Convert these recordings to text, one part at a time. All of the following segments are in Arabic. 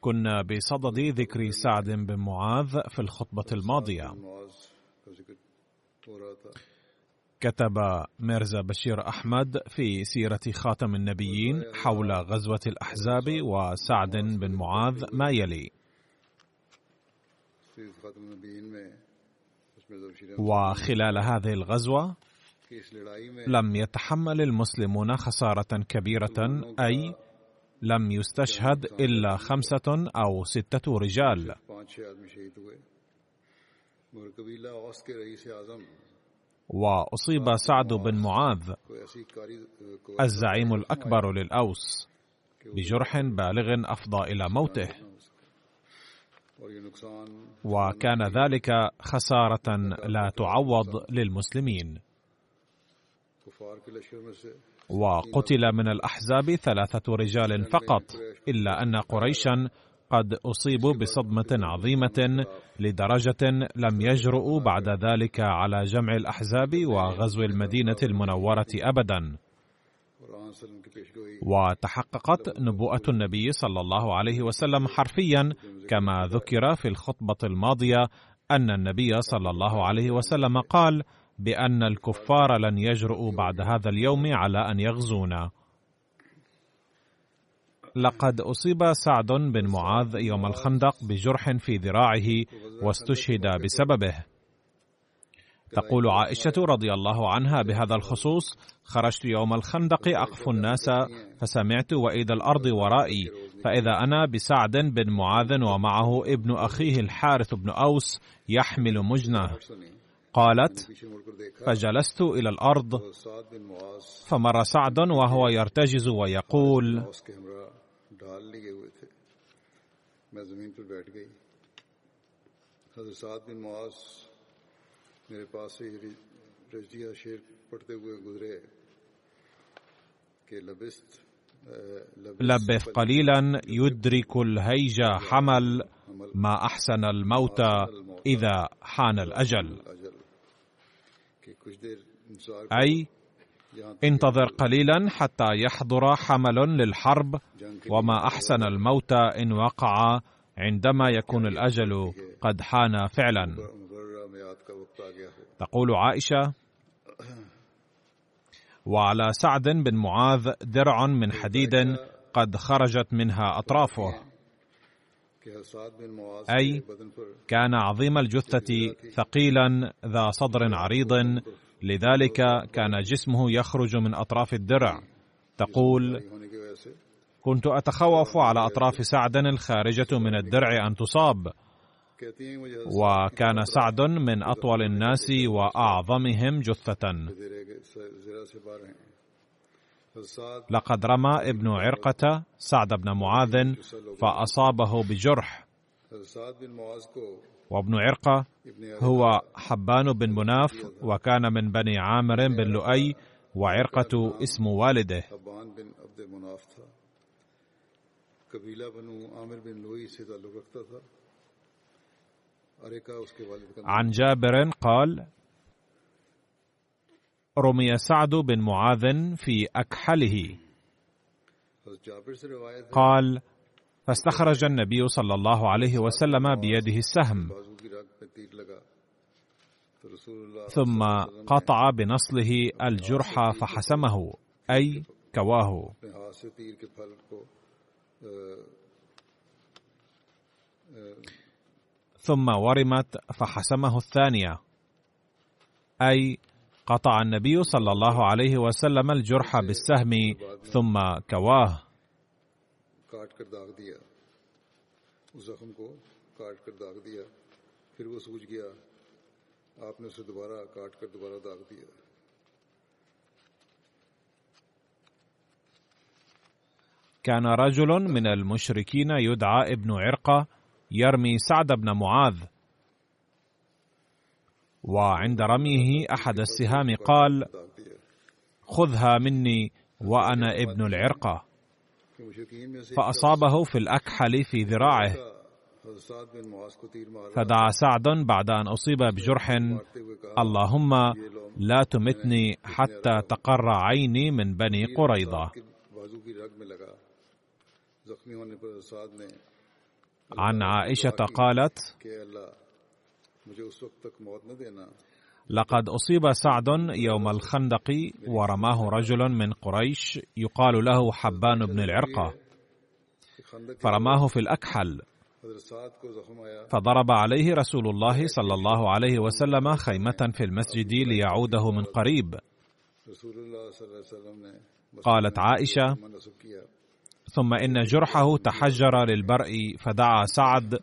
كنا بصدد ذكر سعد بن معاذ في الخطبة الماضية. كتب ميرزا بشير أحمد في سيرة خاتم النبيين حول غزوة الأحزاب وسعد بن معاذ ما يلي. وخلال هذه الغزوة لم يتحمل المسلمون خسارة كبيرة أي لم يستشهد إلا خمسة أو ستة رجال. وأصيب سعد بن معاذ الزعيم الأكبر للأوس بجرح بالغ أفضى إلى موته. وكان ذلك خسارة لا تعوض للمسلمين. وقتل من الأحزاب ثلاثة رجال فقط إلا أن قريشا قد أصيبوا بصدمة عظيمة لدرجة لم يجرؤوا بعد ذلك على جمع الأحزاب وغزو المدينة المنورة أبدا. وتحققت نبوءة النبي صلى الله عليه وسلم حرفيا كما ذكر في الخطبة الماضية أن النبي صلى الله عليه وسلم قال: بأن الكفار لن يجرؤوا بعد هذا اليوم على أن يغزونا. لقد أصيب سعد بن معاذ يوم الخندق بجرح في ذراعه واستشهد بسببه. تقول عائشة رضي الله عنها بهذا الخصوص: خرجت يوم الخندق أقف الناس فسمعت وإذا الأرض ورائي فإذا أنا بسعد بن معاذ ومعه ابن أخيه الحارث بن أوس يحمل مجنة. قالت فجلست إلى الأرض فمر سعد وهو يرتجز ويقول لبث قليلا يدرك الهيج حمل ما أحسن الموت إذا حان الأجل. أي انتظر قليلا حتى يحضر حمل للحرب وما أحسن الموت إن وقع عندما يكون الأجل قد حان فعلا. تقول عائشة وعلى سعد بن معاذ درع من حديد قد خرجت منها أطرافه. أي كان عظيم الجثة ثقيلا ذا صدر عريض. لذلك كان جسمه يخرج من أطراف الدرع. تقول كنت أتخوف على أطراف سعد الخارجة من الدرع أن تصاب. وكان سعد من أطول الناس وأعظمهم جثة. لقد رمى ابن عرقة سعد بن معاذ فأصابه بجرح. وابن عرقة هو حبان بن مناف وكان من بني عامر بن لؤي وعرقة اسم والده. عن جابر قال رمي سعد بن معاذ في ہے قال فاستخرج النبي صلى الله عليه وسلم بيده السهم. ثم قطع بنصله الجرح فحسمه أي كواه. ثم ورمت فحسمه الثانية أي قطع النبي صلى الله عليه وسلم الجرح بالسهم ثم كواه. كان رجل من المشركين يدعى ابن عرقة يرمي سعد بن معاذ وعند رميه أحد السهام قال خذها مني وأنا ابن العرقة. فأصابه في الأكحل في ذراعه. فدعا سعد بعد أن أصيب بجرح اللهم لا تمتني حتى تقر عيني من بني نے عن عائشة قالت لقد أصيب سعد يوم الخندق ورماه رجل من قريش يقال له حبان بن کے فرماه في آیا۔ فضرب عليه رسول الله صلى الله عليه وسلم خيمة في المسجد ليعوده من قريب. قالت کیا۔ ثم إن جرحه تحجر للبرء فدعا سعد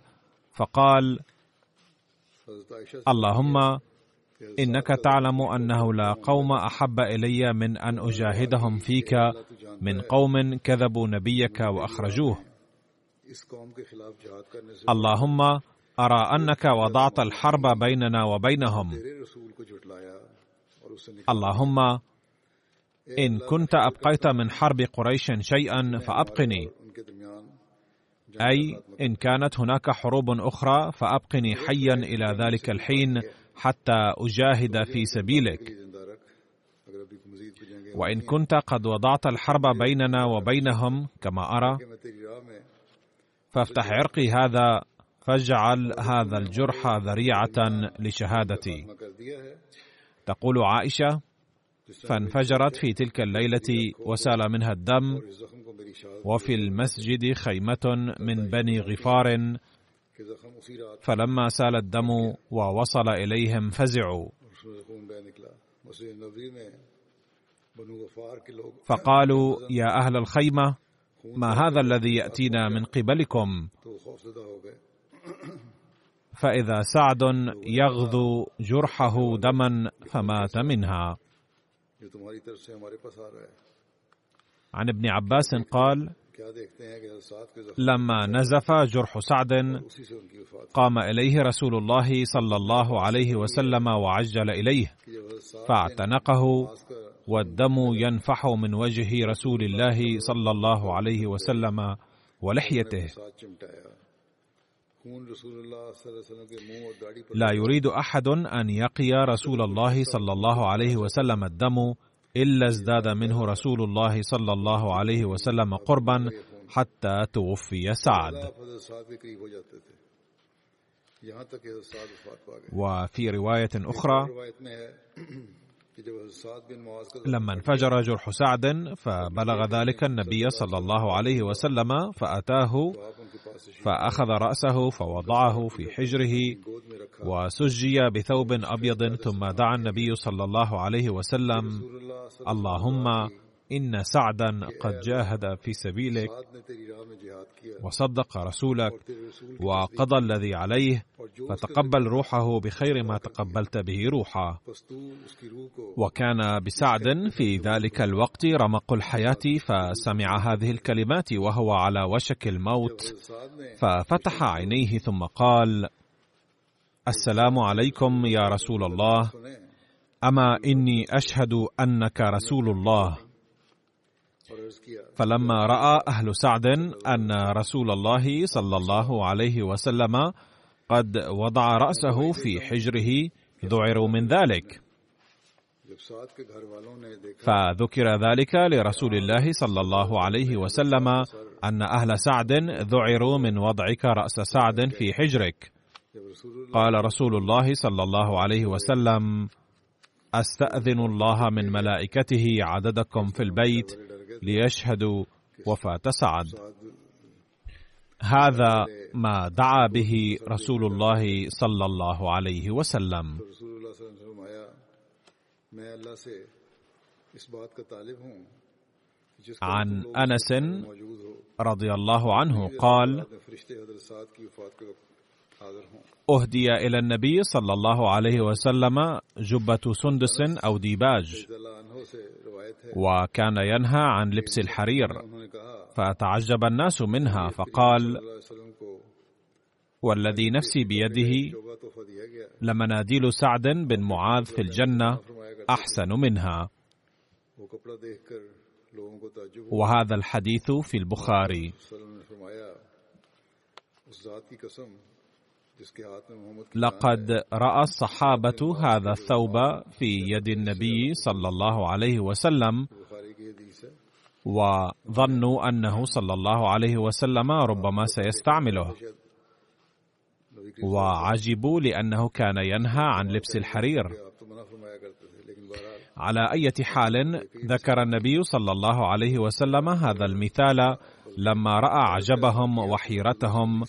فقال اللهم إنك تعلم أنه لا قوم أحب إلي من أن أجاهدهم فيك من قوم كذبوا نبيك وأخرجوه. اللهم أرى أنك وضعت الحرب بيننا وبينهم. اللهم إن كنت أبقيت من حرب قريش شيئا فأبقني. أي إن كانت هناك حروب أخرى فابقني حيا إلى ذلك الحين حتى أجاهد في سبيلك. وإن كنت قد وضعت الحرب بيننا وبينهم كما أرى فافتح عرقي هذا فاجعل هذا الجرح ذريعة لشهادتي. تقول عائشة فانفجرت في تلك الليلة وسال منها الدم وفي المسجد خيمة من بني غفار. فلما سال الدم ووصل إليهم فزعوا. فقالوا يا أهل الخيمة ما هذا الذي يأتينا من قبلكم؟ فإذا سعد يغذو جرحه دما فمات منها. عن ابن عباس قال لما نزف جرح سعد قام إليه رسول الله صلى الله عليه وسلم وعجل إليه فاعتنقه والدم ينفح من وجه رسول الله صلى الله عليه وسلم ولحيته. لا يريد أحد أن يقي رسول الله صلى الله عليه وسلم الدم إلا ازداد منه رسول الله صلى الله عليه وسلم قربا حتى توفي سعد. وفي رواية أخرى لما انفجر جرح سعد فبلغ ذلك النبي صلى الله عليه وسلم تشریف فأخذ رأسه فوضعه في حجره وسجي بثوب أبيض ثم دعا النبي صلى الله عليه وسلم اللهم إن سعدا قد جاهد في سبيلك وصدق رسولك وقضى الذي عليه فتقبل روحه بخير ما تقبلت به روحه وكان بسعد في ذلك الوقت رمق الحياة فسمع هذه الكلمات وهو على وشك الموت. ففتح عينيه ثم قال السلام عليكم يا رسول الله. أما إني أشهد أنك رسول الله. فلما رأى أهل سعد أن رسول الله صلى الله عليه وسلم قد وضع رأسه في حجره ذعروا من ذلك. فذكر ذلك لرسول الله صلى الله عليه وسلم أن أهل سعد ذعروا من وضعك رأس سعد في حجرك. قال رسول الله صلى الله عليه وسلم أستأذن الله من ملائكته عددكم في البيت ليشهدوا وفاة سعد هذا ما دعا به رسول الله صلى الله عليه وسلم. عن أنس رضي الله عنه قال أهدي إلى النبي صلى الله عليه وسلم جبة سندس أو ديباج. وكان ينهى عن لبس الحرير فتعجب الناس منها فقال والذي نفسي بيده لمناديل سعد بن معاذ في الجنة أحسن منها. وهذا الحديث في البخاري. لقد رأى الصحابة هذا الثوب في يد النبي صلى الله عليه وسلم وظنوا أنه صلى الله عليه وسلم ربما سيستعمله وعجبوا لأنه كان ينهى عن لبس الحرير. على أي حال ذكر النبي صلى الله عليه وسلم هذا المثال لما رأى عجبهم وحيرتهم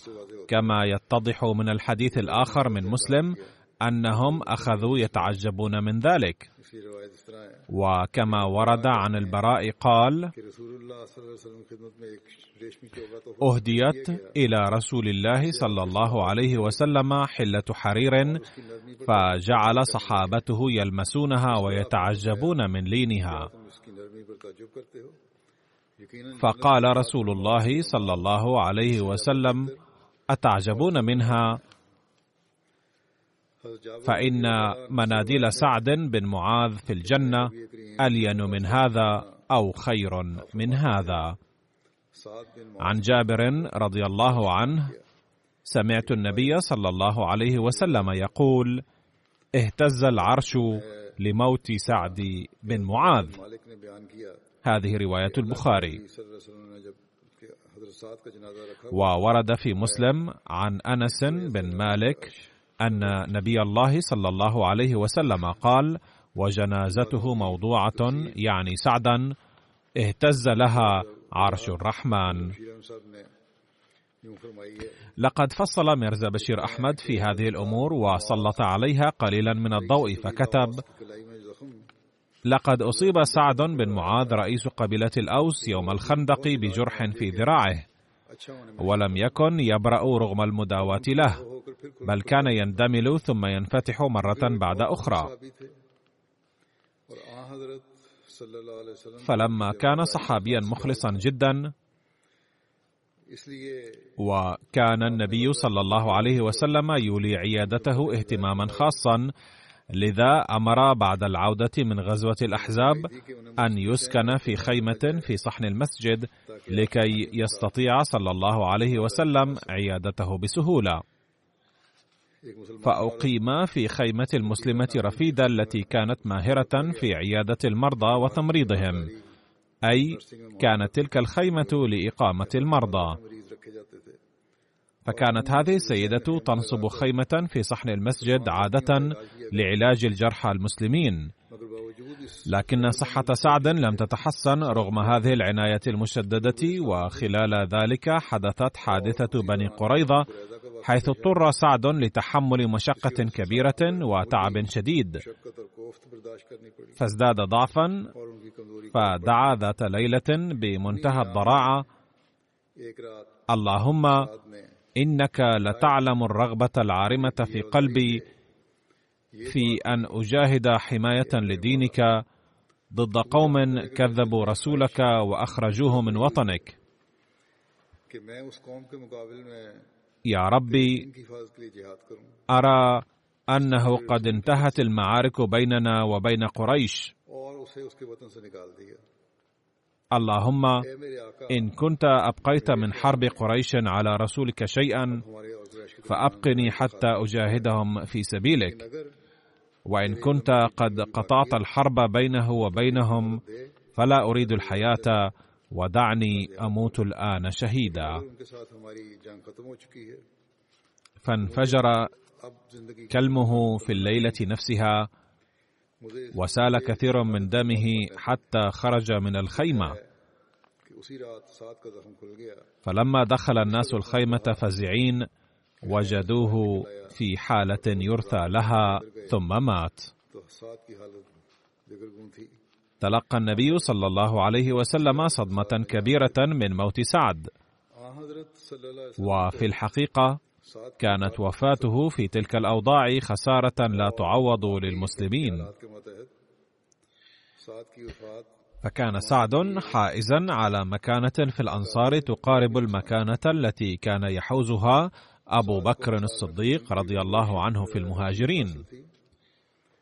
كما يتضح من الحديث الآخر من مسلم أنهم أخذوا يتعجبون من ذلك. وكما ورد عن البراء قال أهديت إلى رسول الله صلى الله عليه وسلم حلة حرير فجعل صحابته يلمسونها ويتعجبون من لينها. فقال رسول الله صلى الله عليه وسلم أتعجبون منها؟ فإن مناديل سعد بن معاذ في الجنة ألين من هذا أو خير من هذا. عن جابر رضي الله عنه سمعت النبي صلى الله عليه وسلم يقول اهتز العرش لموت سعد بن معاذ. هذه رواية البخاري. وورد في مسلم عن أنس بن مالك أن نبي الله صلى الله عليه وسلم قال وجنازته موضوعة يعني سعدا اهتز لها عرش الرحمن. لقد فصل ميرزا بشير أحمد في هذه الأمور وسلط عليها قليلا من الضوء فكتب لقد أصيب سعد بن معاذ رئيس قبيلة الأوس يوم الخندق بجرح في ذراعه ولم يكن يبرأ رغم المداواة له بل كان يندمل ثم ينفتح مرة بعد أخرى. فلما كان صحابيا مخلصا جدا وكان النبي صلى الله عليه وسلم يولي عيادته اهتماما خاصا لذا أمر بعد العودة من غزوة الأحزاب أن يسكن في خيمة في صحن المسجد لكي يستطيع صلى الله عليه وسلم عيادته بسهولة. فأقيم في خيمة المسلمة رفيدة التي كانت ماهرة في عيادة المرضى وتمريضهم أي كانت تلك الخيمة لإقامة المرضى. فكانت هذه السيدة تنصب خيمة في صحن المسجد عادة لعلاج الجرحى المسلمين. لكن صحة سعد لم تتحسن رغم هذه العناية المشددة وخلال ذلك حدثت حادثة بني قريظة حيث اضطر سعد لتحمل مشقة كبيرة وتعب شديد. فازداد ضعفا فدعا ذات ليلة بمنتهى الضراعة. اللهم إنك لتعلم الرغبة العارمة في قلبي في أن أجاهد حماية لدينك ضد قوم كذبوا رسولك وأخرجوه من وطنك. يا ربي أرى أنه قد انتهت المعارك بيننا وبين قريش. اللهم إن كنت أبقيت من حرب قريش على رسولك شيئا فأبقني حتى أجاهدهم في سبيلك. وإن كنت قد قطعت الحرب بينه وبينهم فلا أريد الحياة ودعني أموت الآن شهيدا. فانفجر كلمه في الليلة نفسها. وسال كثير من دمه حتى خرج من الخيمة. فلما دخل الناس الخيمة فزعين وجدوه في حالة يرثى لها ثم مات. تلقى النبي صلى الله عليه وسلم صدمة كبيرة من موت سعد. وفي الحقيقة كانت وفاته في تلك الأوضاع خسارة لا تعوض للمسلمين. فكان سعد حائزا على مكانة في الأنصار تقارب المكانة التي كان يحوزها أبو بكر الصديق رضي الله عنه في المهاجرين.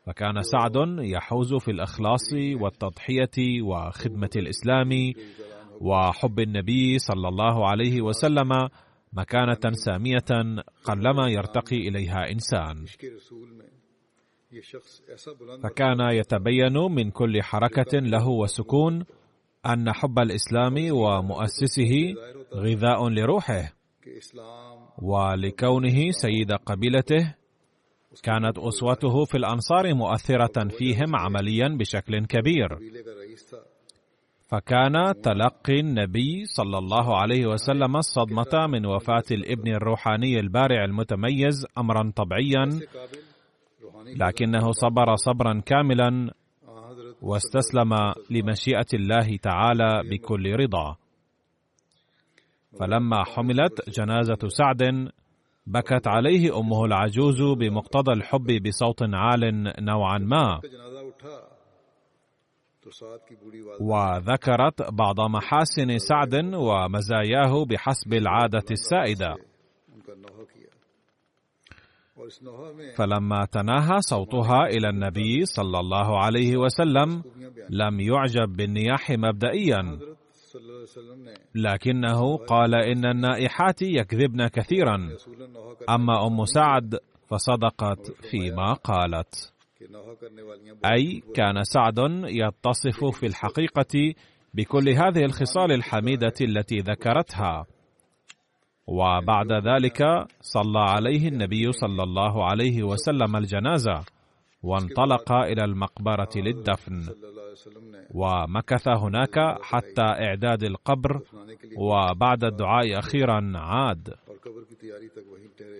فكان سعد يحوز في الإخلاص والتضحية وخدمة الإسلام وحب النبي صلى الله عليه وسلم مكانة سامية قلما يرتقي إليها إنسان. فكان يتبين من كل حركة له وسكون أن حب الإسلام ومؤسسه غذاء لروحه ولكونه سيد قبيلته. كانت أسوته في الأنصار مؤثرة فيهم عمليا بشكل كبير. فكان تلقي النبي صلى الله عليه وسلم الصدمة من وفاة الابن الروحاني البارع المتميز أمرا طبيعيا لكنه صبر صبرا كاملا واستسلم لمشيئة الله تعالى بكل رضا. فلما حملت جنازة سعد بكت عليه أمه العجوز بمقتضى الحب بصوت عال نوعا ما. وذكرت بعض محاسن سعد ومزاياه بحسب العادة السائدة. فلما تناهى صوتها إلى النبي صلى الله عليه وسلم لم يعجب بالنياح مبدئيا. لكنه قال إن النائحات يكذبن كثيرا. أما أم سعد فصدقت فيما قالت. أي كان سعد يتصف في الحقيقة بكل هذه الخصال الحميدة التي ذكرتها. وبعد ذلك صلى عليه النبي صلى الله عليه وسلم الجنازة وانطلق إلى المقبرة للدفن. ومكث هناك حتى إعداد القبر وبعد الدعاء أخيرا عاد.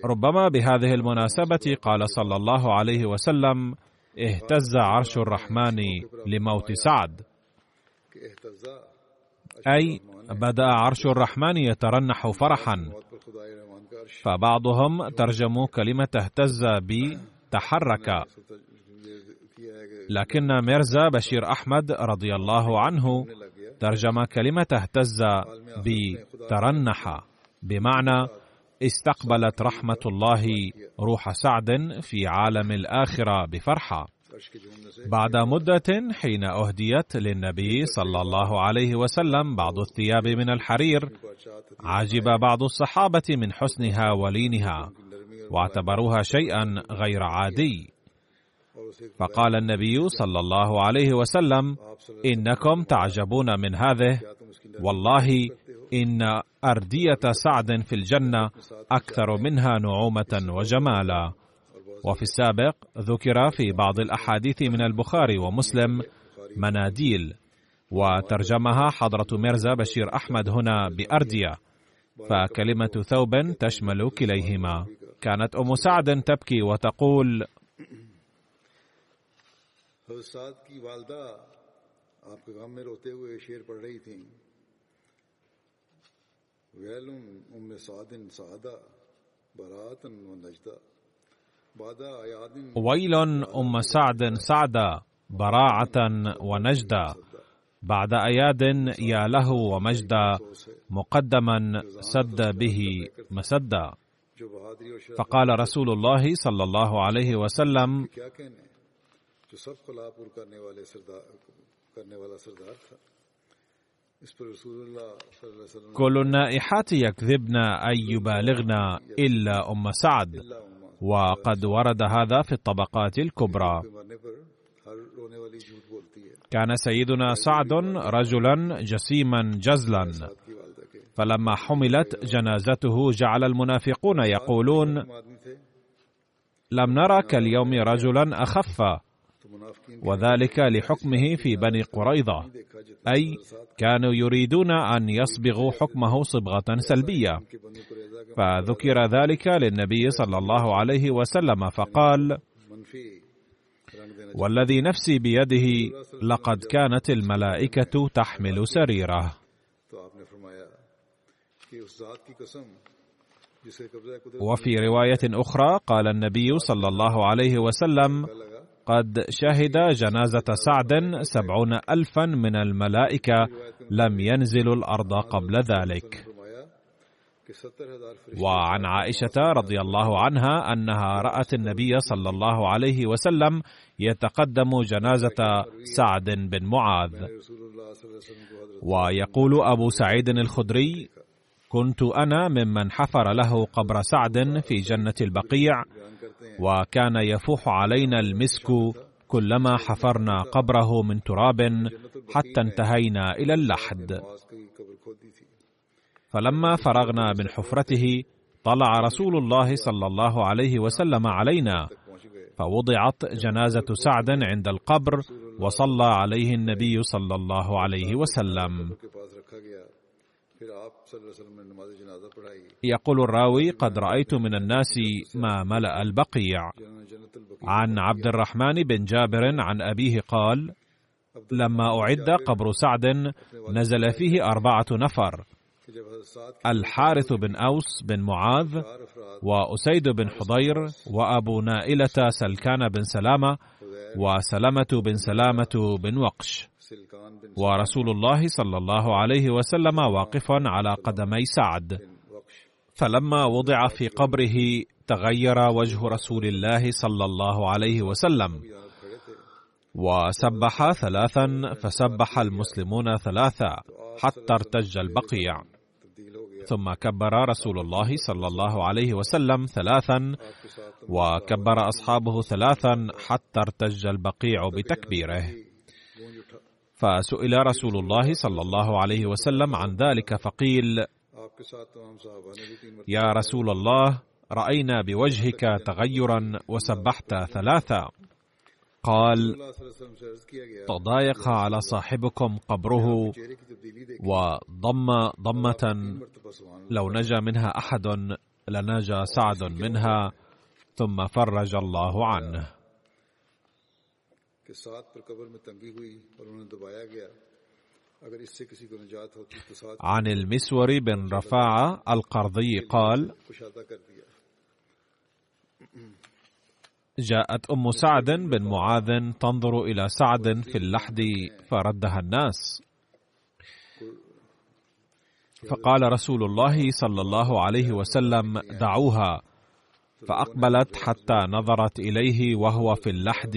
ربما بهذه المناسبة قال صلى الله عليه وسلم اهتز عرش الرحمن لموت سعد. أي بدأ عرش الرحمن يترنح فرحا. فبعضهم ترجموا كلمة اهتز بتحرك لكن ميرزا بشير أحمد رضي الله عنه ترجم كلمة اهتز بترنح بمعنى استقبلت رحمة الله روح سعد في عالم الآخرة بفرحة. بعد مدة حين أهديت للنبي صلى الله عليه وسلم بعض الثياب من الحرير عجب بعض الصحابة من حسنها ولينها واعتبروها شيئا غير عادي. فقال النبي صلى الله عليه وسلم إنكم تعجبون من هذه والله إن أردية سعد في الجنة أكثر منها نعومة وجمالا. وفي السابق ذكر في بعض الأحاديث من البخاري ومسلم مناديل وترجمها حضرة ميرزا بشير أحمد هنا بأردية. فكلمة ثوب تشمل كليهما. كانت أم سعد تبكي وتقول ويل أم سعد سعدا براءة ونجدا ويل أم سعد سعدا براعة ونجدا بعد أياد يا له ومجدا مقدما سد به مسدا فقال رسول الله صلى الله عليه وسلم كل النائحات يكذبن أن يبالغن إلا أم سعد. وقد ورد هذا في الطبقات الكبرى. كان سيدنا سعد رجلا جسيما جزلا. فلما حملت جنازته جعل المنافقون يقولون لم نرى كاليوم رجلا أخف. وذلك لحكمه في بني قريظة. أي كانوا يريدون أن يصبغوا حكمه صبغة سلبية. فذكر ذلك للنبي صلى الله عليه وسلم فقال والذي نفسي بيده لقد كانت الملائكة تحمل سريره. وفي رواية أخرى قال النبي صلى الله عليه وسلم قد شهد جنازة سعد سبعون ألفا من الملائكة لم ينزلوا الأرض قبل ذلك. وعن عائشة رضي الله عنها أنها رأت النبي صلى الله عليه وسلم يتقدم جنازة سعد بن معاذ. ويقول أبو سعيد الخدري كنت أنا ممن حفر له قبر سعد في جنة البقيع وكان يفوح علينا المسك كلما حفرنا قبره من تراب حتى انتهينا إلى اللحد. فلما فرغنا من حفرته طلع رسول الله صلى الله عليه وسلم علينا فوضعت جنازة سعد عند القبر وصلى عليه النبي صلى الله عليه وسلم. يقول الراوي قد رأيت من الناس ما ملأ البقيع. عن عبد الرحمن بن جابر عن أبيه قال لما أعد قبر سعد نزل فيه أربعة نفر الحارث بن أوس بن معاذ وأسيد بن حضير وأبو نائلة سلكان بن سلامة وسلمة بن سلامة بن وقش. ورسول الله صلى الله عليه وسلم واقف على قدمي سعد. فلما وضع في قبره تغير وجه رسول الله صلى الله عليه وسلم. وسبح ثلاثا فسبح المسلمون ثلاثا حتى ارتج البقيع. ثم كبر رسول الله صلى الله عليه وسلم ثلاثا وكبر أصحابه ثلاثا حتى ارتج البقيع بتكبيره. فسئل رسول الله صلى الله عليه وسلم عن ذلك فقيل يا رسول الله رأينا بوجهك تغيرا وسبحت ثلاثا. قال تضايق على صاحبكم قبره وضم ضمة لو نجا منها أحد لنجا سعد منها ثم فرج الله عنه. عن المسور بن رفاعة القرضي قال جاءت أم سعد بن معاذ تنظر إلى سعد في اللحد فردها الناس. فقال رسول الله صلى الله عليه وسلم دعوها. فأقبلت حتى نظرت إليه وهو في اللحد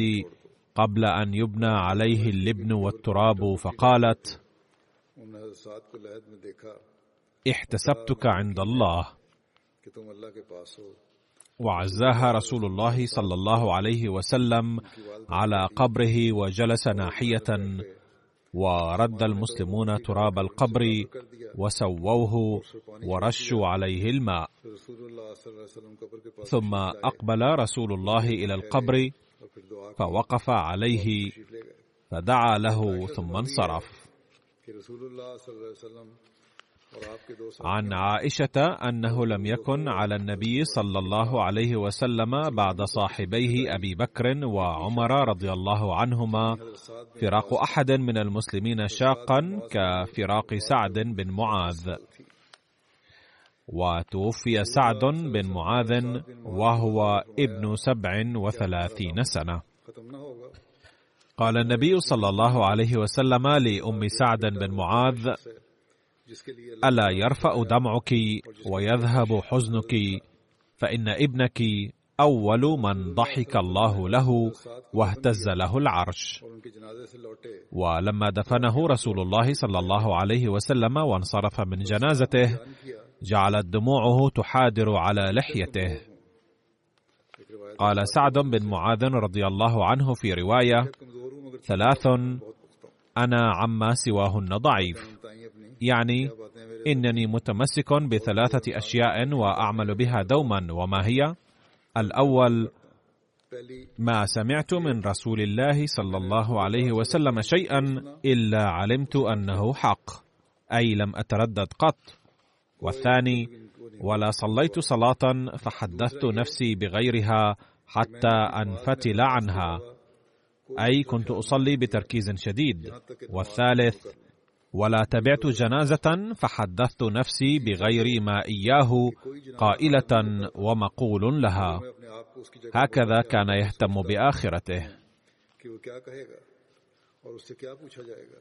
قبل أن يبنى عليه اللبن والتراب فقالت احتسبتك عند الله. وعزاها رسول الله صلى الله عليه وسلم على قبره وجلس ناحية ورد المسلمون تراب القبر وسووه ورشوا عليه الماء. ثم أقبل رسول الله إلى القبر فوقف عليه فدعا له ثم انصرف. عن عائشة أنه لم يكن على النبي صلى الله عليه وسلم بعد صاحبيه أبي بكر وعمر رضي الله عنهما فراق أحد من المسلمين شاقا كفراق سعد بن معاذ. وتوفي سعد بن معاذ وهو ابن سبع وثلاثين سنة. قال النبي صلى الله عليه وسلم لأم سعد بن معاذ ألا يرفأ دمعك ويذهب حزنك فإن ابنك أول من ضحك الله له واهتز له العرش. ولما دفنه رسول الله صلى الله عليه وسلم وانصرف من جنازته جعلت دموعه تحادر على لحيته. قال سعد بن معاذ رضي الله عنه في رواية ثلاث أنا عما سواهن ضعيف. يعني إنني متمسك بثلاثة أشياء وأعمل بها دوما وما هي؟ الأول ما سمعت من رسول الله صلى الله عليه وسلم شيئا إلا علمت أنه حق أي لم أتردد قط. والثاني ولا صليت صلاة فحدثت نفسي بغيرها حتى أنفتل عنها. أي كنت أصلي بتركيز شديد. والثالث ولا تبعت جنازة فحدثت نفسي بغير ما إياه قائلة ومقول لها. هكذا كان يهتم بآخرته.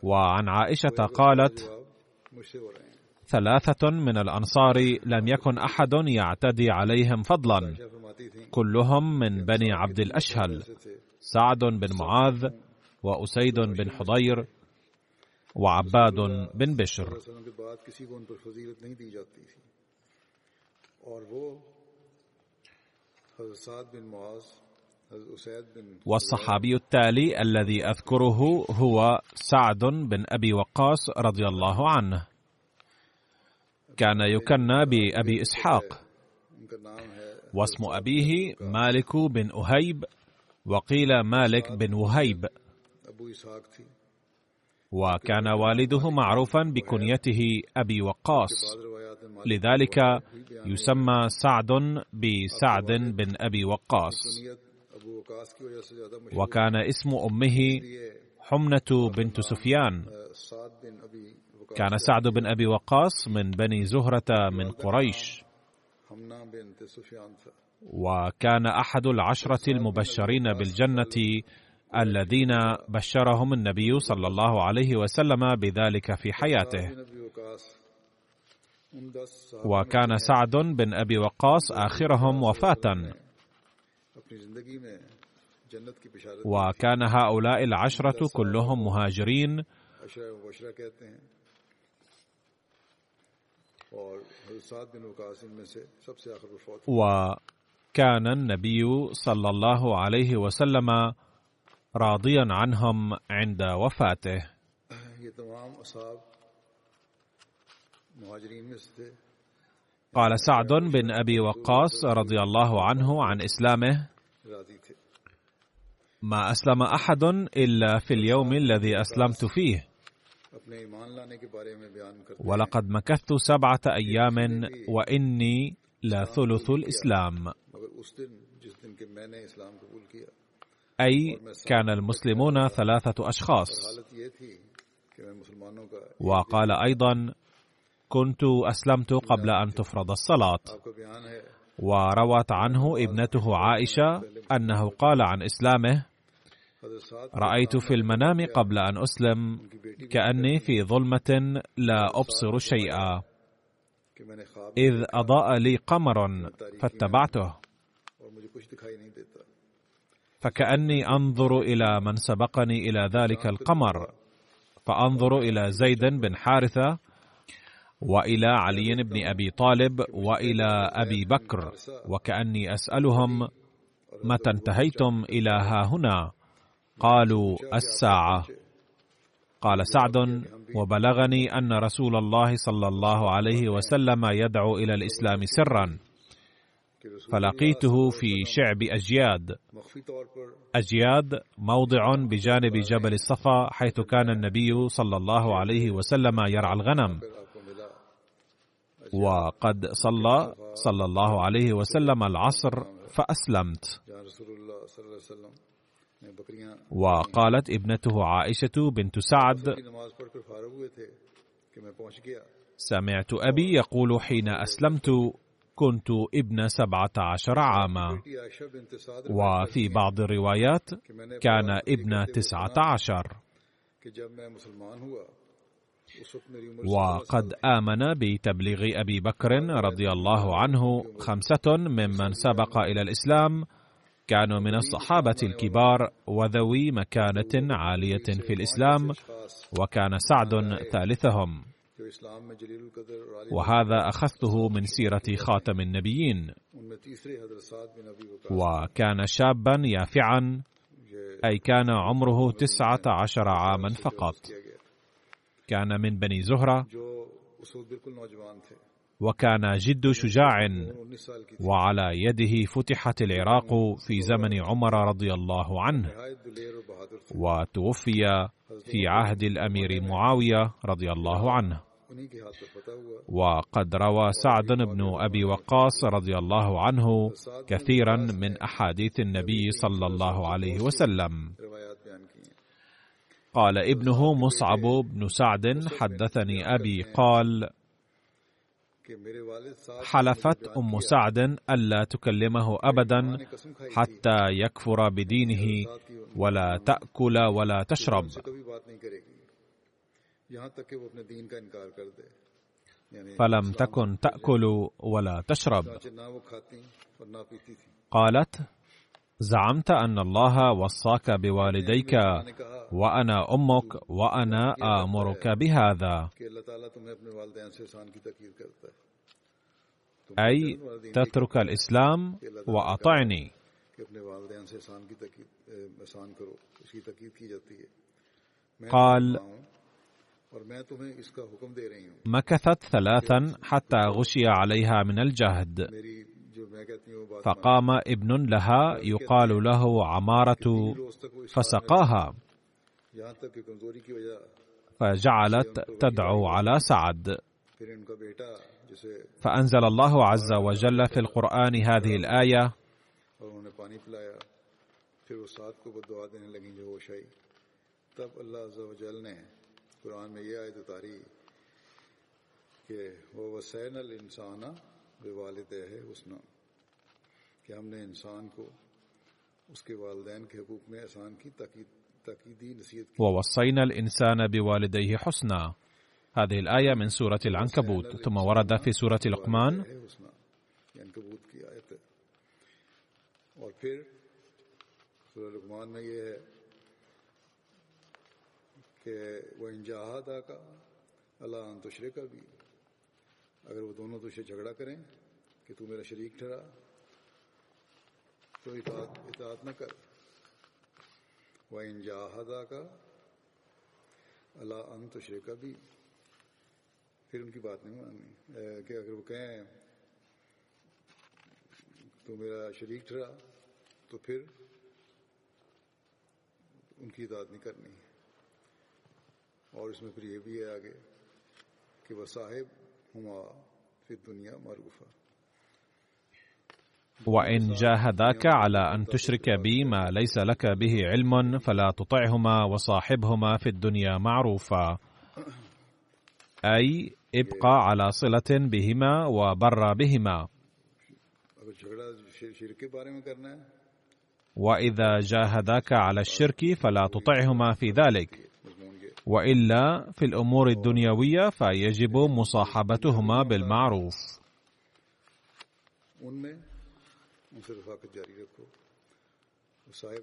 وعن عائشة قالت ثلاثة من الأنصار لم يكن أحد يعتدي عليهم فضلا. كلهم من بني عبد الأشهل سعد بن معاذ وأسيد بن حضير وعباد بن بشر. والصحابي التالي الذي أذكره هو سعد بن أبي وقاص رضي الله عنه. كان يكنى بأبي إسحاق. واسم أبيه مالك بن أهيب وقيل مالك بن وهيب. وكان والده معروفا بكنيته أبي وقاص. لذلك يسمى سعد بسعد بن أبي وقاص. وكان اسم أمه حمنة بنت سفيان. كان سعد بن أبي وقاص من بني زهرة من قريش. وكان أحد العشرة المبشرين بالجنة الذين بشرهم النبي صلى الله عليه وسلم بذلك في حياته. وكان سعد بن أبي وقاص آخرهم وفاة. وكان هؤلاء العشرة كلهم مهاجرين. وكان النبي صلى الله عليه وسلم راضيا عنهم عند وفاته. قال سعد بن أبي وقاص رضي الله عنه عن إسلامه. ما أسلم أحد إلا في اليوم الذي أسلمت فيه. ولقد مكثت سبعة أيام وإني لا ثلث الإسلام۔ أي كان المسلمون ثلاثة أشخاص۔ وقال أيضا كنت أسلمت قبل أن تفرض الصلاة. وروت عنه ابنته عائشة أنه قال عن إسلامه رأيت في المنام قبل أن أسلم كأني في ظلمة لا أبصر شيئا. إذ أضاء لي قمر فاتبعته. فكأني أنظر إلى من سبقني إلى ذلك القمر فأنظر إلى زيد بن حارثة وإلى علي بن أبي طالب وإلى أبي بكر وكأني أسألهم متى انتهيتم إلى ها هنا؟ قالوا الساعة. قال سعد وبلغني أن رسول الله صلى الله عليه وسلم يدعو إلى الإسلام سرا. فلقيته في شعب أجياد. أجياد موضع بجانب جبل الصفا حيث كان النبي صلى الله عليه وسلم يرعى الغنم. وقد صلى صلى الله عليه وسلم العصر فأسلمت. وقالت ابنته عائشة بنت سعد سمعت أبي يقول حين أسلمت كنت ابن سبعة عشر عاما. وفي بعض الروايات كان ابن تسعة عشر. وقد آمن بتبليغ أبي بكر رضي الله عنه خمسة ممن سبق إلى الإسلام كانوا من الصحابة الكبار وذوي مكانة عالية في الإسلام وكان سعد ثالثهم. وهذا أخذته من سيرة خاتم النبيين. وكان شابا يافعا أي كان عمره تسعة عشر عاما فقط. كان من بني زهرة. وكان جد شجاع وعلى يده فتحت العراق في زمن عمر رضي الله عنه. وتوفي في عهد الأمير معاوية رضي الله عنه. وقد روى سعد بن أبي وقاص رضي الله عنه كثيرا من أحاديث النبي صلى الله عليه وسلم. قال ابنه مصعب بن سعد حدثني أبي قال حلفت أم سعد الا تكلمه ابدا حتى يكفر بدينه ولا تأكل ولا تشرب. فلم تكن تأكل ولا تشرب. قالت زعمت أن الله وصاك بوالديك وأنا أمك وأنا آمرك بهذا. أي تترك الإسلام وأطعني. قال مكثت ثلاثا حتى غشي عليها من الجهد. فقام ابن لها يقال له عمارة فسقاها. فجعلت تدعو على سعد. فأنزل الله عز وجل في القرآن هذه الآية. کہ ہم نے انسان کو اس کے والدین کے حقوق میں احسان کی تاکید ووصينا الإنسان بوالديه حسنا. هذه الآية من سورة العنكبوت. ثم ورد في سورة لقمان. وإن جاهداك على أن تو بھی پھر ان کی بات نہیں ماننی۔ کہ اگر وہ کہیں تو میرا شریک ٹھہرا، تو پھر ان کی اطاعت نہیں کرنی۔ اور اس میں پھر یہ بھی ہے آگے کہ وصاحبهما في الدنيا معروفا ہے وإن جاهداك على أن تشرك بي ما ليس لك به علم فلا تطعهما وصاحبهما في الدنيا معروفا. أي ابقى على صلة بهما وبر بهما. وإذا جاهداك على الشرك فلا تطعهما في ذلك. وإلا في الأمور الدنيوية فيجب مصاحبتهما بالمعروف.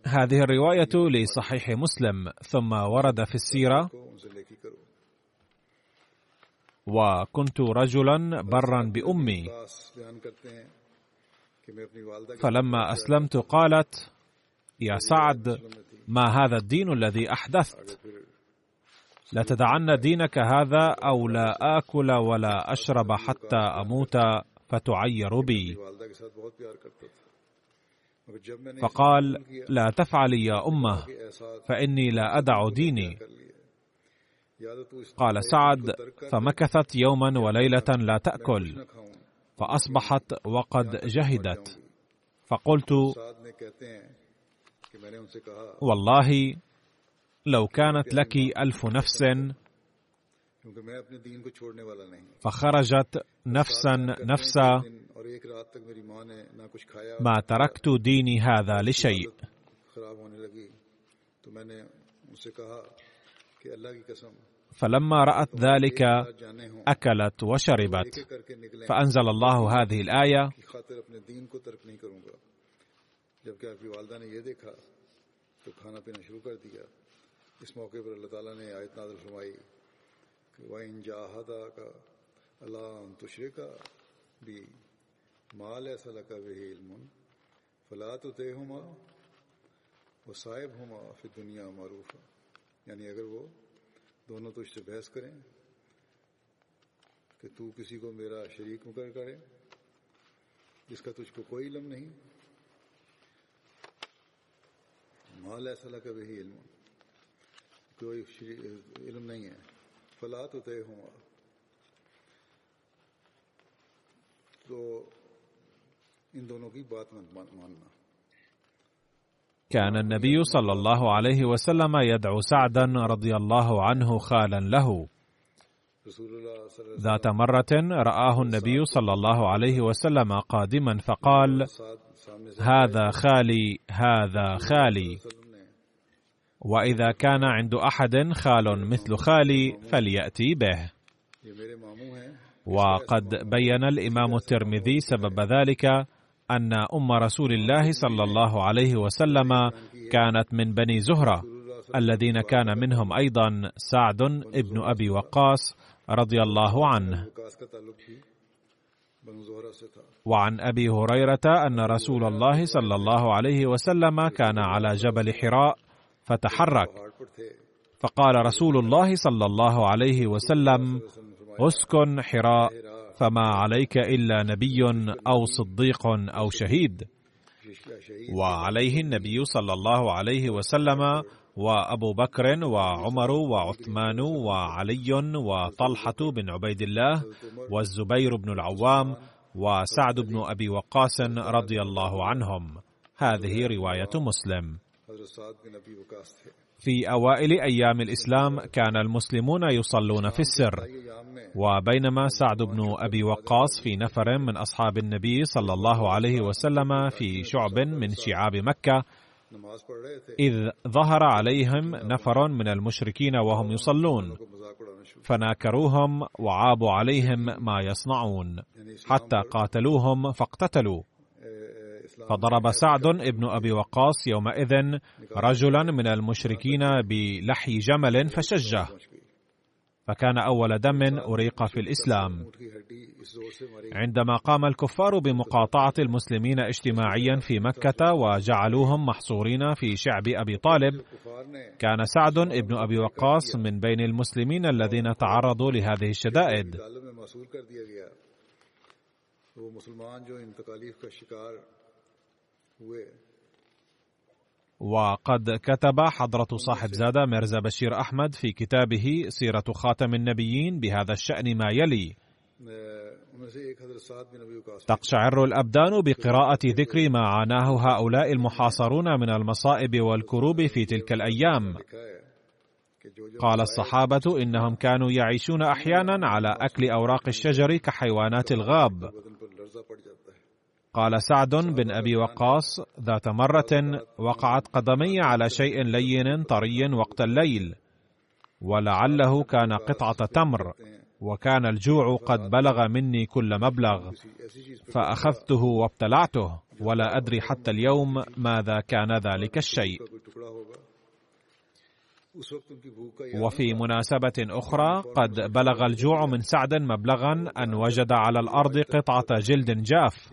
هذه الرواية لصحيح مسلم ثم ورد في السيرة وكنت رجلا برا بأمي. فلما أسلمت قالت يا سعد ما هذا الدين الذي أحدثت؟ لتدعن دينك هذا أو لا آكل ولا أشرب حتى أموت فتعير بي. فقال لا تفعلي يا أمة فإني لا أدع ديني. قال سعد فمكثت يوما وليلة لا تأكل. فأصبحت وقد جهدت. فقلت والله لو كانت لك ألف نفس فخرجت نفسا نفسا ما تركت ديني هذا لشيء. فلما رأت ذلك أكلت وشربت. فأنزل الله هذه الآية. اللہ تشرے کا بِي مال ایسا لکا بہ علم، فلا تو طے ہما وہ صاحب ہما پھر دنیا معروف۔ یعنی اگر وہ دونوں تو اس سے بحث کریں کہ تو کسی کو میرا شریک مقرر کرے، جس کا تجھ کو کوئی علم نہیں۔ ما ليس لك به علم، کوئی علم نہیں ہے۔ فلا تو طے ہوں تو كان النبي صلى الله عليه وسلم يدعو سعدا رضي الله عنه خالا له. ذات مرة رآه النبي صلى الله عليه وسلم قادما فقال هذا خالي هذا خالي. وإذا كان عند أحد خال مثل خالي فليأتي به. وقد بين الإمام الترمذي سبب ذلك. أن أم رسول الله صلى الله عليه وسلم كانت من بني زهرة الذين كان منهم أيضا سعد بن أبي وقاص رضي الله عنه. وعن أبي هريرة أن رسول الله صلى الله عليه وسلم كان على جبل حراء فتحرك. فقال رسول الله صلى الله عليه وسلم أسكن حراء. فما عليك إلا نبي أو صديق أو شهيد. وعليه النبي صلى الله عليه وسلم وأبو بكر وعمر وعثمان وعلي وطلحة بن عبيد الله والزبير بن العوام وسعد بن أبي وقاص رضي الله عنهم. هذه رواية مسلم. في أوائل أيام الإسلام كان المسلمون يصلون في السر. وبينما سعد بن أبي وقاص في نفر من أصحاب النبي صلى الله عليه وسلم في شعب من شعاب مكة إذ ظهر عليهم نفر من المشركين وهم يصلون. فناكروهم وعابوا عليهم ما يصنعون. حتى قاتلوهم فاقتتلوا. فضرب سعد بن أبي وقاص يومئذ رجلا من المشركين بلحي جمل فشجه. فكان أول دم أريق في الإسلام. عندما قام الكفار بمقاطعة المسلمين اجتماعيا في مكة وجعلوهم محصورين في شعب أبي طالب كان سعد بن أبي وقاص من بين المسلمين الذين تعرضوا لهذه الشدائد. وقد كتب حضرة صاحب زادة ميرزا بشير أحمد في كتابه سيرة خاتم النبيين بهذا الشأن ما يلي. تقشعر الأبدان بقراءة ذكر ما عاناه هؤلاء المحاصرون من المصائب والكروب في تلك الأيام. قال الصحابة إنهم كانوا يعيشون أحيانا على أكل أوراق الشجر كحيوانات الغاب. قال سعد بن أبي وقاص ذات مرة وقعت قدمي على شيء لين طري وقت الليل ولعله كان قطعة تمر وكان الجوع قد بلغ مني كل مبلغ فأخذته وابتلعته ولا أدري حتى اليوم ماذا كان ذلك الشيء. وفي مناسبة أخرى قد بلغ الجوع من سعد مبلغا أن وجد على الأرض قطعة جلد جاف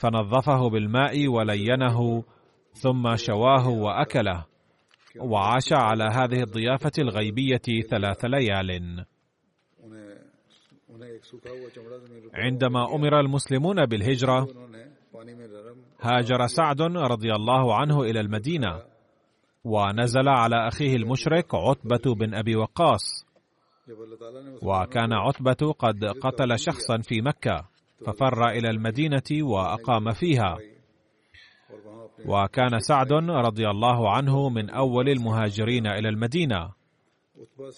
فنظفه بالماء ولينه ثم شواه وأكله وعاش على هذه الضيافة الغيبية ثلاث ليال. عندما أمر المسلمون بالهجرة هاجر سعد رضي الله عنه إلى المدينة. ونزل على أخيه المشرك عتبة بن أبي وقاص. وكان عتبة قد قتل شخصا في مكة ففر إلى المدينة وأقام فيها. وكان سعد رضي الله عنه من أول المهاجرين إلى المدينة.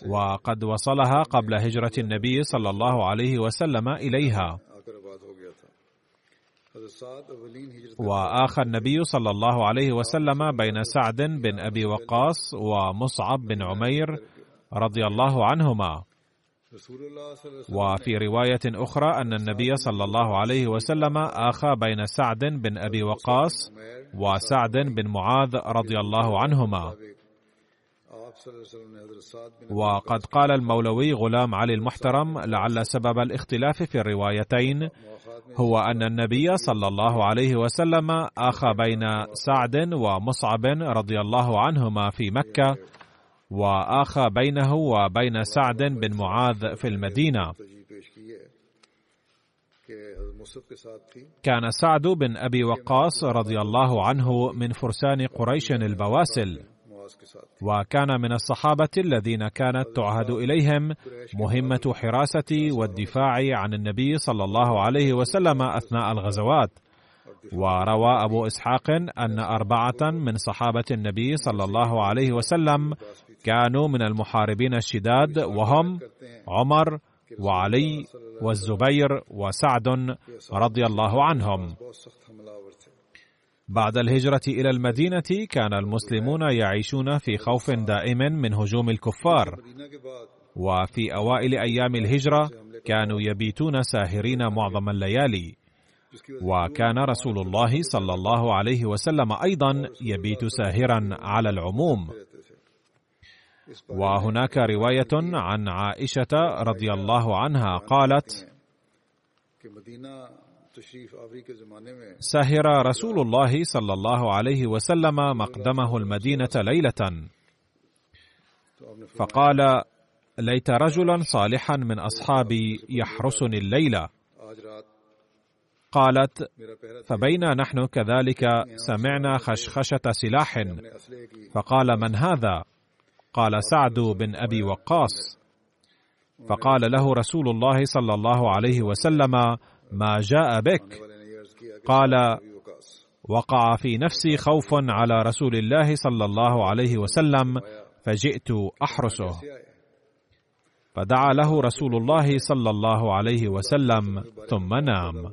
وقد وصلها قبل هجرة النبي صلى الله عليه وسلم إليها. واخى النبي صلى الله عليه وسلم بين سعد بن أبي وقاص ومصعب بن عمير رضي الله عنهما. وفي رواية أخرى أن النبي صلى الله عليه وسلم آخى بين سعد بن أبي وقاص وسعد بن معاذ رضي الله عنهما. وقد قال المولوي غلام علي المحترم لعل سبب الاختلاف في الروايتين هو أن النبي صلى الله عليه وسلم أخى بين سعد ومصعب رضي الله عنهما في مكة وآخى بينه وبين سعد بن معاذ في المدينة. كان سعد بن أبي وقاص رضي الله عنه من فرسان قريش البواسل. وكان من الصحابة الذين كانت تعهد إليهم مهمة حراسة والدفاع عن النبي صلى الله عليه وسلم أثناء الغزوات. وروى أبو إسحاق أن أربعة من صحابة النبي صلى الله عليه وسلم كانوا من المحاربين الشداد وهم عمر وعلي والزبير وسعد رضي الله عنهم. بعد الهجرة إلى المدينة كان المسلمون يعيشون في خوف دائم من هجوم الكفار. وفي أوائل أيام الهجرة كانوا يبيتون ساهرين معظم الليالي. وكان رسول الله صلى الله عليه وسلم أيضا يبيت ساهرا على العموم. وهناك رواية عن عائشة رضي الله عنها قالت سهر رسول الله صلى الله عليه وسلم مقدمه المدينة ليلة. فقال ليت رجلا صالحا من أصحابي يحرسني الليلة قالت فبينا نحن كذلك سمعنا خشخشة سلاح. فقال من هذا؟ قال سعد بن أبي وقاص. فقال له رسول الله صلى الله عليه وسلم ما جاء بك. قال وقع في نفسي خوف على رسول الله صلى الله عليه وسلم فجئت أحرسه. فدعا له رسول الله صلى الله عليه وسلم ثم نام.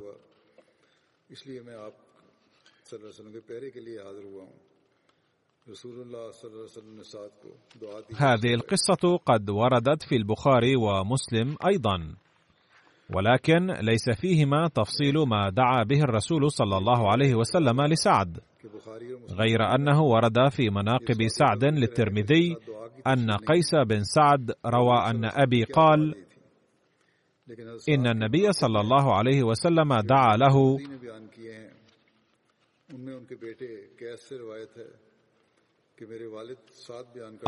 هذه القصة قد وردت في البخاري ومسلم أيضا. ولكن ليس فيهما تفصيل ما دعا به الرسول صلى الله عليه وسلم لسعد. غير أنه ورد في مناقب سعد للترمذي أن قيس بن سعد روى أن أبي قال إن النبي صلى الله عليه وسلم دعا له.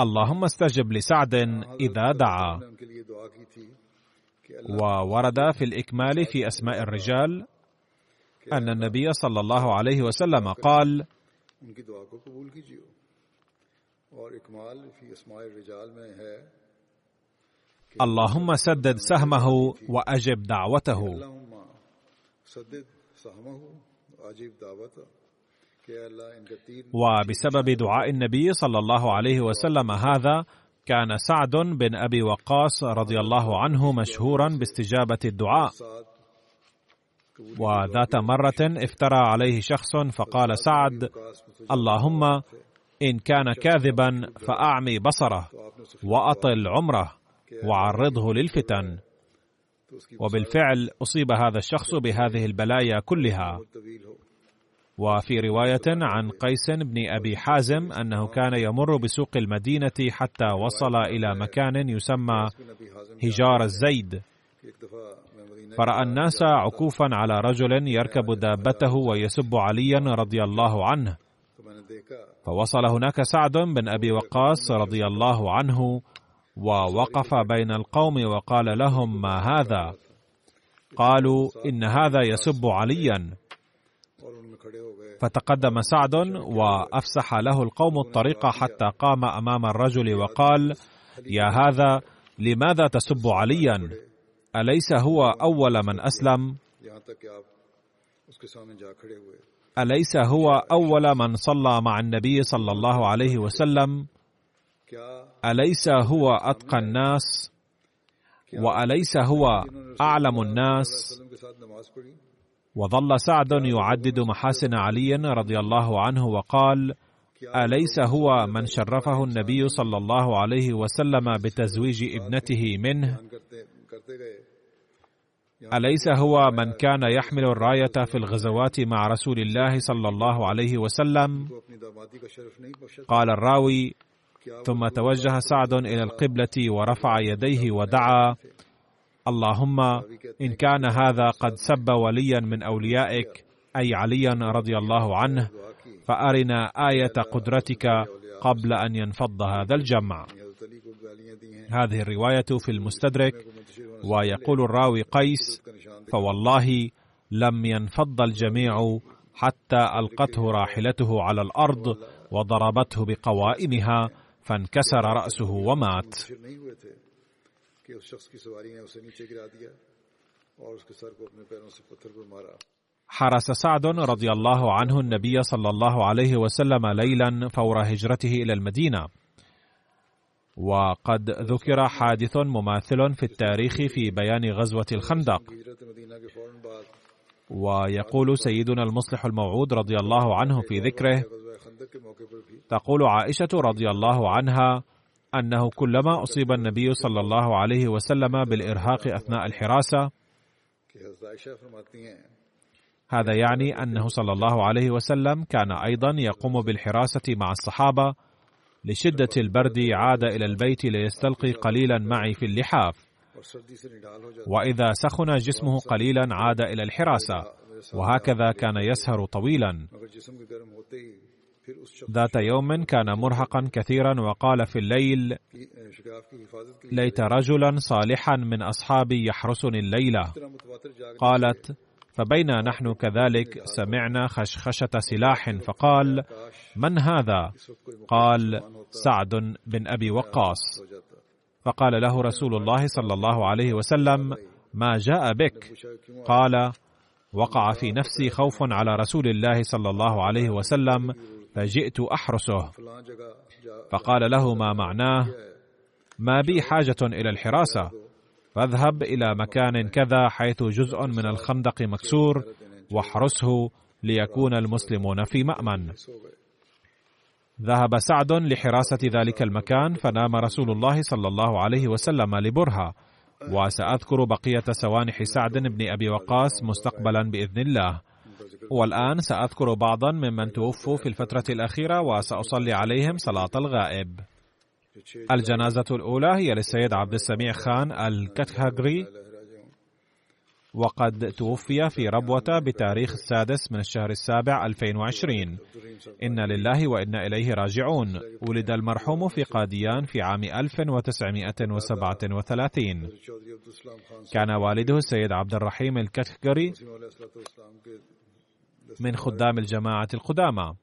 اللهم استجب لسعد إذا دعا. وورد في الإكمال في أسماء الرجال أن النبي صلى الله عليه وسلم قال اللهم سدد سهمه وأجب دعوته. وبسبب دعاء النبي صلى الله عليه وسلم هذا كان سعد بن أبي وقاص رضي الله عنه مشهورا باستجابة الدعاء. وذات مرة افترى عليه شخص فقال سعد اللهم إن كان كاذبا فأعمي بصره وأطل عمره وعرضه للفتن. وبالفعل أصيب هذا الشخص بهذه البلايا كلها. وفي رواية عن قيس بن أبي حازم أنه كان يمر بسوق المدينة حتى وصل إلى مكان يسمى هجار الزيد. فرأى الناس عكوفا على رجل يركب دابته ويسب عليا رضي الله عنه. فوصل هناك سعد بن أبي وقاص رضي الله عنه ووقف بين القوم وقال لهم ما هذا؟ قالوا إن هذا يسب عليا. فتقدم سعد وأفسح له القوم الطريق حتى قام أمام الرجل وقال يا هذا لماذا تسب عليا؟ أليس هو أول من أسلم؟ أليس هو أول من صلى مع النبي صلى الله عليه وسلم؟ أليس هو أتقى الناس؟ وأليس هو أعلم الناس؟ وظل سعد يعدد محاسن علي رضي الله عنه وقال أليس هو من شرفه النبي صلى الله عليه وسلم بتزويج ابنته منه؟ أليس هو من كان يحمل الراية في الغزوات مع رسول الله صلى الله عليه وسلم؟ قال الراوي ثم توجه سعد إلى القبلة ورفع يديه ودعا اللهم إن كان هذا قد سب وليا من أوليائك أي عليا رضي الله عنه فأرنا آية قدرتك قبل أن ينفض هذا الجمع. هذه الرواية في المستدرك ويقول الراوي قيس فوالله لم ينفض الجميع حتى ألقته راحلته على الأرض وضربته بقوائمها فانكسر رأسه ومات. کہ اس شخص کی سواری نے اسے نیچے گرا دیا اور اس کے سر کو اپنے پیروں سے پتھر پر مارا۔ حرس سعد رضي الله عنه النبي صلى الله عليه وسلم ليلا فور هجرته إلى المدينة وقد ذكر حادث مماثل في التاريخ في بيان غزوة الخندق۔ ويقول سيدنا المصلح الموعود رضي الله عنه في ذكره تقول عائشة رضي الله عنها أنه كلما أصيب النبي صلى الله عليه وسلم بالإرهاق أثناء الحراسة هذا يعني أنه صلى الله عليه وسلم كان أيضا يقوم بالحراسة مع الصحابة لشدة البرد عاد إلى البيت ليستلقي قليلا معي في اللحاف. وإذا سخن جسمه قليلا عاد إلى الحراسة وهكذا كان يسهر طويلا. ذات يوم كان مرهقا كثيرا وقال في الليل ليت رجلا صالحا من أصحابي يحرسني الليلة قالت فبينا نحن كذلك سمعنا خشخشة سلاح. فقال من هذا؟ قال سعد بن أبي وقاص. فقال له رسول الله صلى الله عليه وسلم ما جاء بك؟ قال وقع في نفسي خوف على رسول الله صلى الله عليه وسلم فجئت أحرسه. فقال له ما معناه؟ ما بي حاجة إلى الحراسة. فاذهب إلى مكان كذا حيث جزء من الخندق مكسور واحرسه ليكون المسلمون في مأمن. ذهب سعد لحراسة ذلك المكان فنام رسول الله صلى الله عليه وسلم لبرهة. وسأذكر بقية سوانح سعد بن أبي وقاص مستقبلا بإذن الله. والآن سأذكر بعضا ممن توفوا في الفترة الأخيرة وسأصلي عليهم صلاة الغائب. الجنازة الأولى هي للسيد عبد السميع خان الكتهجري راجعون وقد توفي في ربوة بتاريخ السادس من الشهر السابع 2020 عبد الرحیم صاحب إنا لله وإنا إليه راجعون. ولد المرحوم في قاديان في عام 1937 چودھری عبدالسلام خان صاحب كان والده السيد عبد الرحيم الكتكري من خدام الجماعة القدامى.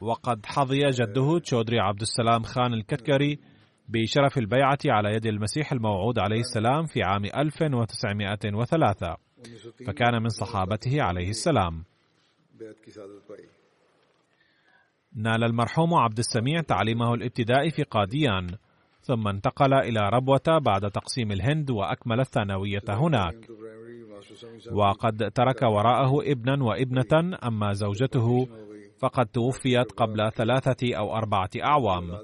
وقد حظي جده تشودري عبد السلام خان الكتكري بشرف البيعة على يد المسيح الموعود عليه السلام في عام 1903 انیس سو تین فكان من صحابته عليه السلام. نال المرحوم عبد السميع تعليمه الابتدائي في قاديان ثم انتقل إلى ربوة بعد تقسيم الهند وأكمل الثانوية هناك. وقد ترك وراءه ابنا وابنة أما زوجته فقد توفيت قبل ثلاثة أو أربعة أعوام.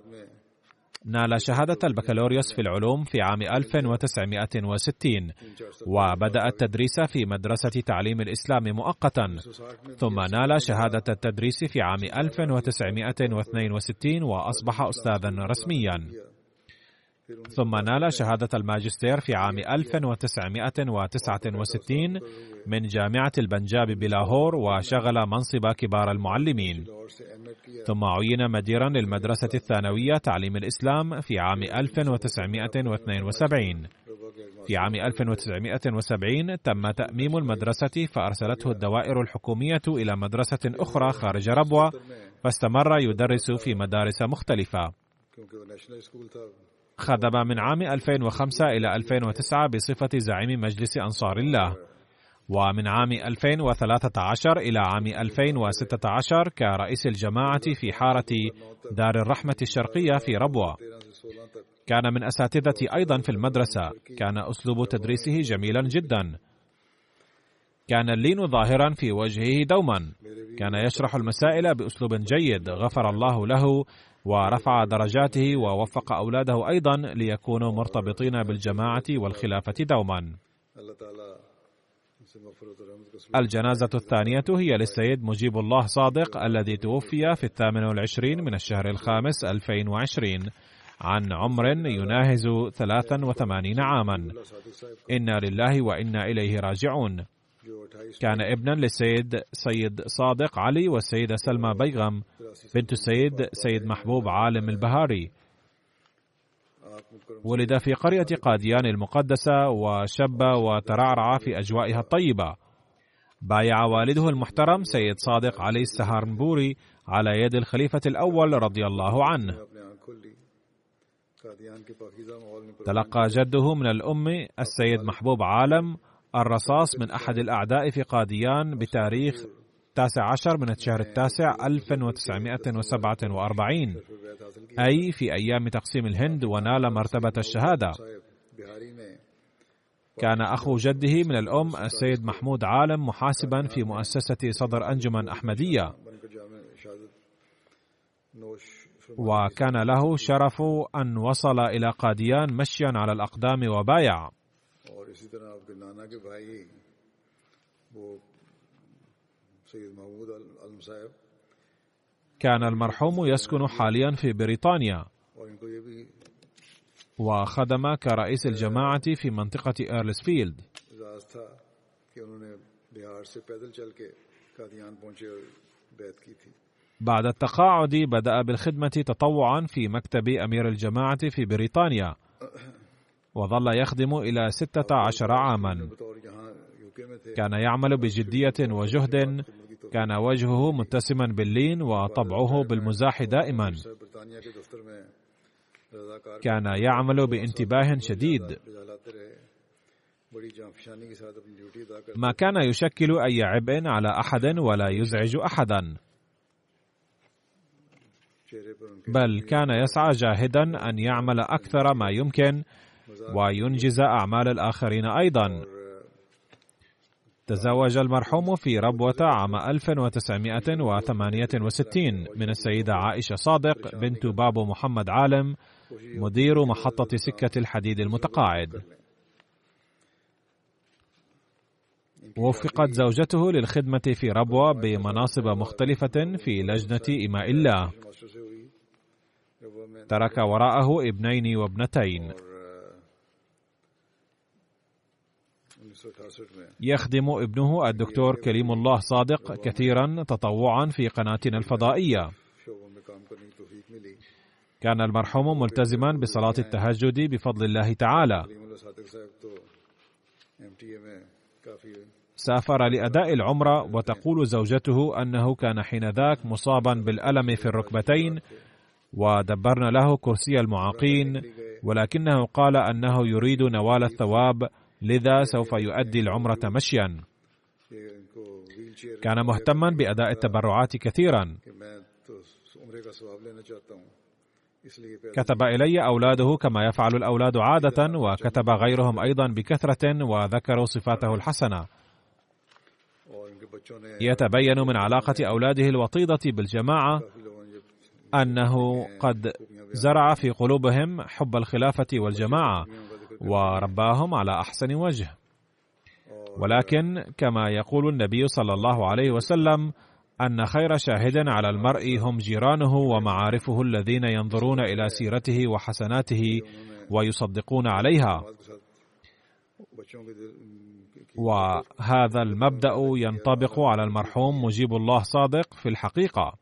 نال شهادة البكالوريوس في العلوم في عام 1960 وبدأ التدريس في مدرسة تعليم الإسلام مؤقتا ثم نال شهادة التدريس في عام 1962 وأصبح أستاذا رسميا. ثم نال شهادة الماجستير في عام 1969 من جامعة البنجاب بلاهور وشغل منصب كبار المعلمين. ثم عين مديرا للمدرسة الثانوية تعليم الإسلام في عام 1972 ربا کے في عام 1970 تم تأميم المدرسة فأرسلته الدوائر الحكومية إلى مدرسة أخرى خارج ربوة فاستمر يدرس في مدارس مختلفة. خدم من عام 2005 إلى 2009 بصفة زعيم مجلس أنصار الله. ومن عام 2013 إلى عام 2016 كرئيس الجماعة في حارة دار الرحمة الشرقية في ربوة. كان من أساتذتي أيضا في المدرسة. كان أسلوب تدريسه جميلا جدا. كان اللين ظاهرا في وجهه دوما. كان يشرح المسائل بأسلوب جيد. غفر الله له ورفع درجاته ووفق أولاده أيضا ليكونوا مرتبطين بالجماعة والخلافة دوما. الجنازة الثانية هي للسيد مجيب الله صادق الذي توفي في الثامن والعشرين من الشهر الخامس 2020 عن عمر يناهز 83 عاما. إنا لله وإنا إليه راجعون. كان ابنا للسيد سيد صادق علي والسيدة سلمى بيغم بنت السيد سيد محبوب عالم البهاري. ولد في قرية قاديان المقدسة وشب وترعرع في أجوائها الطيبة. بايع والده المحترم سيد صادق علي السهارنبوري على يد الخليفة الأول رضي الله عنه. تلقى جده من الأم السيد محبوب عالم الرصاص من أحد الأعداء في قاديان بتاريخ 19 من الشهر التاسع 1947 أي في أيام تقسيم الهند ونال مرتبة الشهادة. كان أخو جده من الأم السيد محمود عالم محاسبا في مؤسسة صدر أنجمن أحمدية. وكان له شرف أن وصل إلى قاديان مشيا على الأقدام وبايع. كان المرحوم يسكن حاليا في بريطانيا. وخدم كرئيس الجماعة في منطقة إيرلسفيلد بعد التقاعد بدأ بالخدمة تطوعا في مكتب أمير الجماعة في بريطانيا. وظل يخدم إلى ستة عشر عاما. كان يعمل بجدية وجهد كان وجهه متسما باللين وطبعه بالمزاح دائما. كان يعمل بانتباه شديد. ما كان يشكل أي عبء على أحد ولا يزعج أحدا. بل كان يسعى جاهدا أن يعمل أكثر ما يمكن وينجز أعمال الآخرين أيضا. تزوج المرحوم في ربوة عام 1968 من السيدة عائشة صادق بنت بابو محمد عالم مدير محطة سكة الحديد المتقاعد. وفقت زوجته للخدمة في ربوة بمناصب مختلفة في لجنة إماء الله. ترك وراءه ابنين وابنتين. يخدم ابنه الدكتور كريم الله صادق كثيرا تطوعا في قناتنا الفضائية. كان المرحوم ملتزما بصلاة التهجد بفضل الله تعالى. سافر لأداء العمره وتقول زوجته أنه كان حينذاك مصابا بالألم في الركبتين ودبرنا له كرسي المعاقين ولكنه قال أنه يريد نوال الثواب لذا سوف يؤدي العمرة مشيا. كان مهتما بأداء التبرعات كثيرا. كتب إلي أولاده كما يفعل الأولاد عادة وكتب غيرهم أيضا بكثرة وذكروا صفاته الحسنة. يتبين من علاقة أولاده الوطيدة بالجماعة أنه قد زرع في قلوبهم حب الخلافة والجماعة. ورباهم على أحسن وجه. ولكن كما يقول النبي صلى الله عليه وسلم أن خير شاهد على المرء هم جيرانه ومعارفه الذين ينظرون إلى سيرته وحسناته ويصدقون عليها. وهذا المبدأ ينطبق على المرحوم مجيب الله صادق في الحقيقة.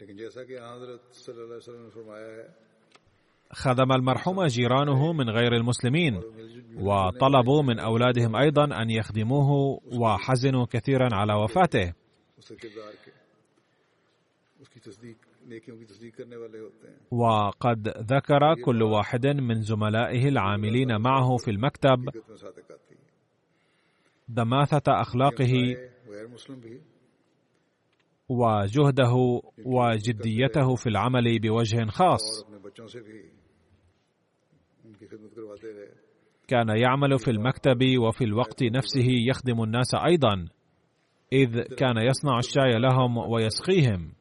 خدم المرحوم جيرانه من غير المسلمين وطلبوا من أولادهم أيضا أن يخدموه وحزنوا كثيرا على وفاته. وقد ذكر كل واحد من زملائه العاملين معه في المكتب دماثة أخلاقه وجهده وجديته في العمل بوجه خاص. كان يعمل في المكتب وفي الوقت نفسه يخدم الناس أيضا إذ كان يصنع الشاي لهم ويسقيهم.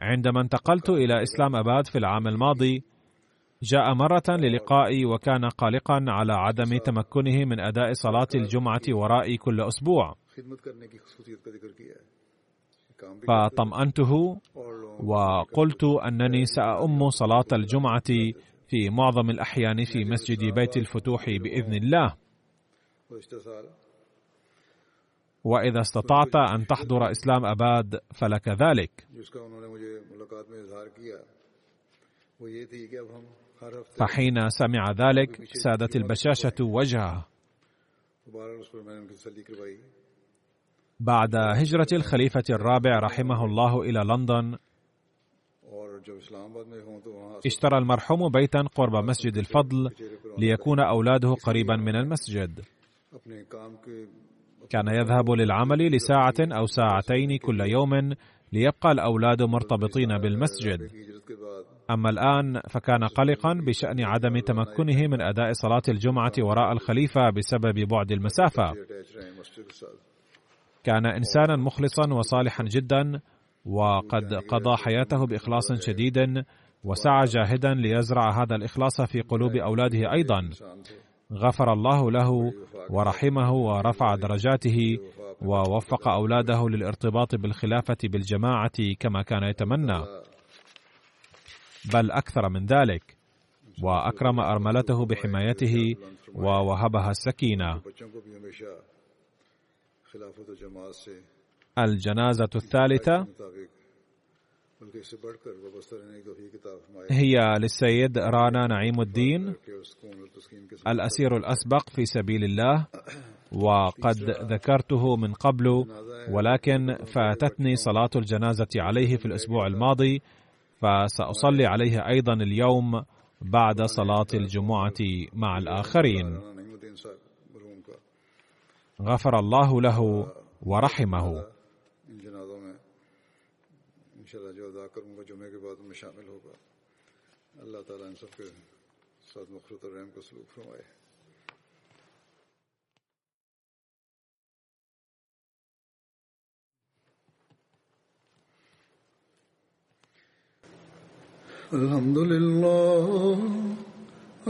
عندما انتقلت إلى إسلام أباد في العام الماضي جاء مرة للقائي وكان قلقا على عدم تمكنه من أداء صلاة الجمعة ورائي كل أسبوع. فطمأنته وقلت أنني سأؤم صلاة الجمعة في معظم الأحيان في مسجد بيت الفتوح بإذن الله. وإذا استطعت أن تحضر إسلام أباد فلك ذلك. فحين سمع ذلك سادت البشاشة وجهه. بعد هجرة الخليفة الرابع رحمه الله إلى لندن اشترى المرحوم بيتا قرب مسجد الفضل ليكون أولاده قريبا من المسجد. كان يذهب للعمل لساعة أو ساعتين كل يوم ليبقى الأولاد مرتبطين بالمسجد. أما الآن فكان قلقا بشأن عدم تمكنه من أداء صلاة الجمعة وراء الخليفة بسبب بعد المسافة. كان إنسانا مخلصا وصالحا جدا وقد قضى حياته بإخلاص شديد وسعى جاهدا ليزرع هذا الإخلاص في قلوب أولاده أيضا. غفر الله له ورحمه ورفع درجاته ووفق أولاده للارتباط بالخلافة بالجماعة كما كان يتمنى. بل أكثر من ذلك وأكرم أرملته بحمايته ووهبها السكينة. الجنازة الثالثة هي للسيد رانا نعيم الدين الأسير الأسبق في سبيل الله وقد ذكرته من قبل ولكن فاتتني صلاة الجنازة عليه في الأسبوع الماضي فسأصلي عليه أيضا اليوم بعد صلاة الجمعة مع الآخرين. غفر الله له ورحمه. الحمد لله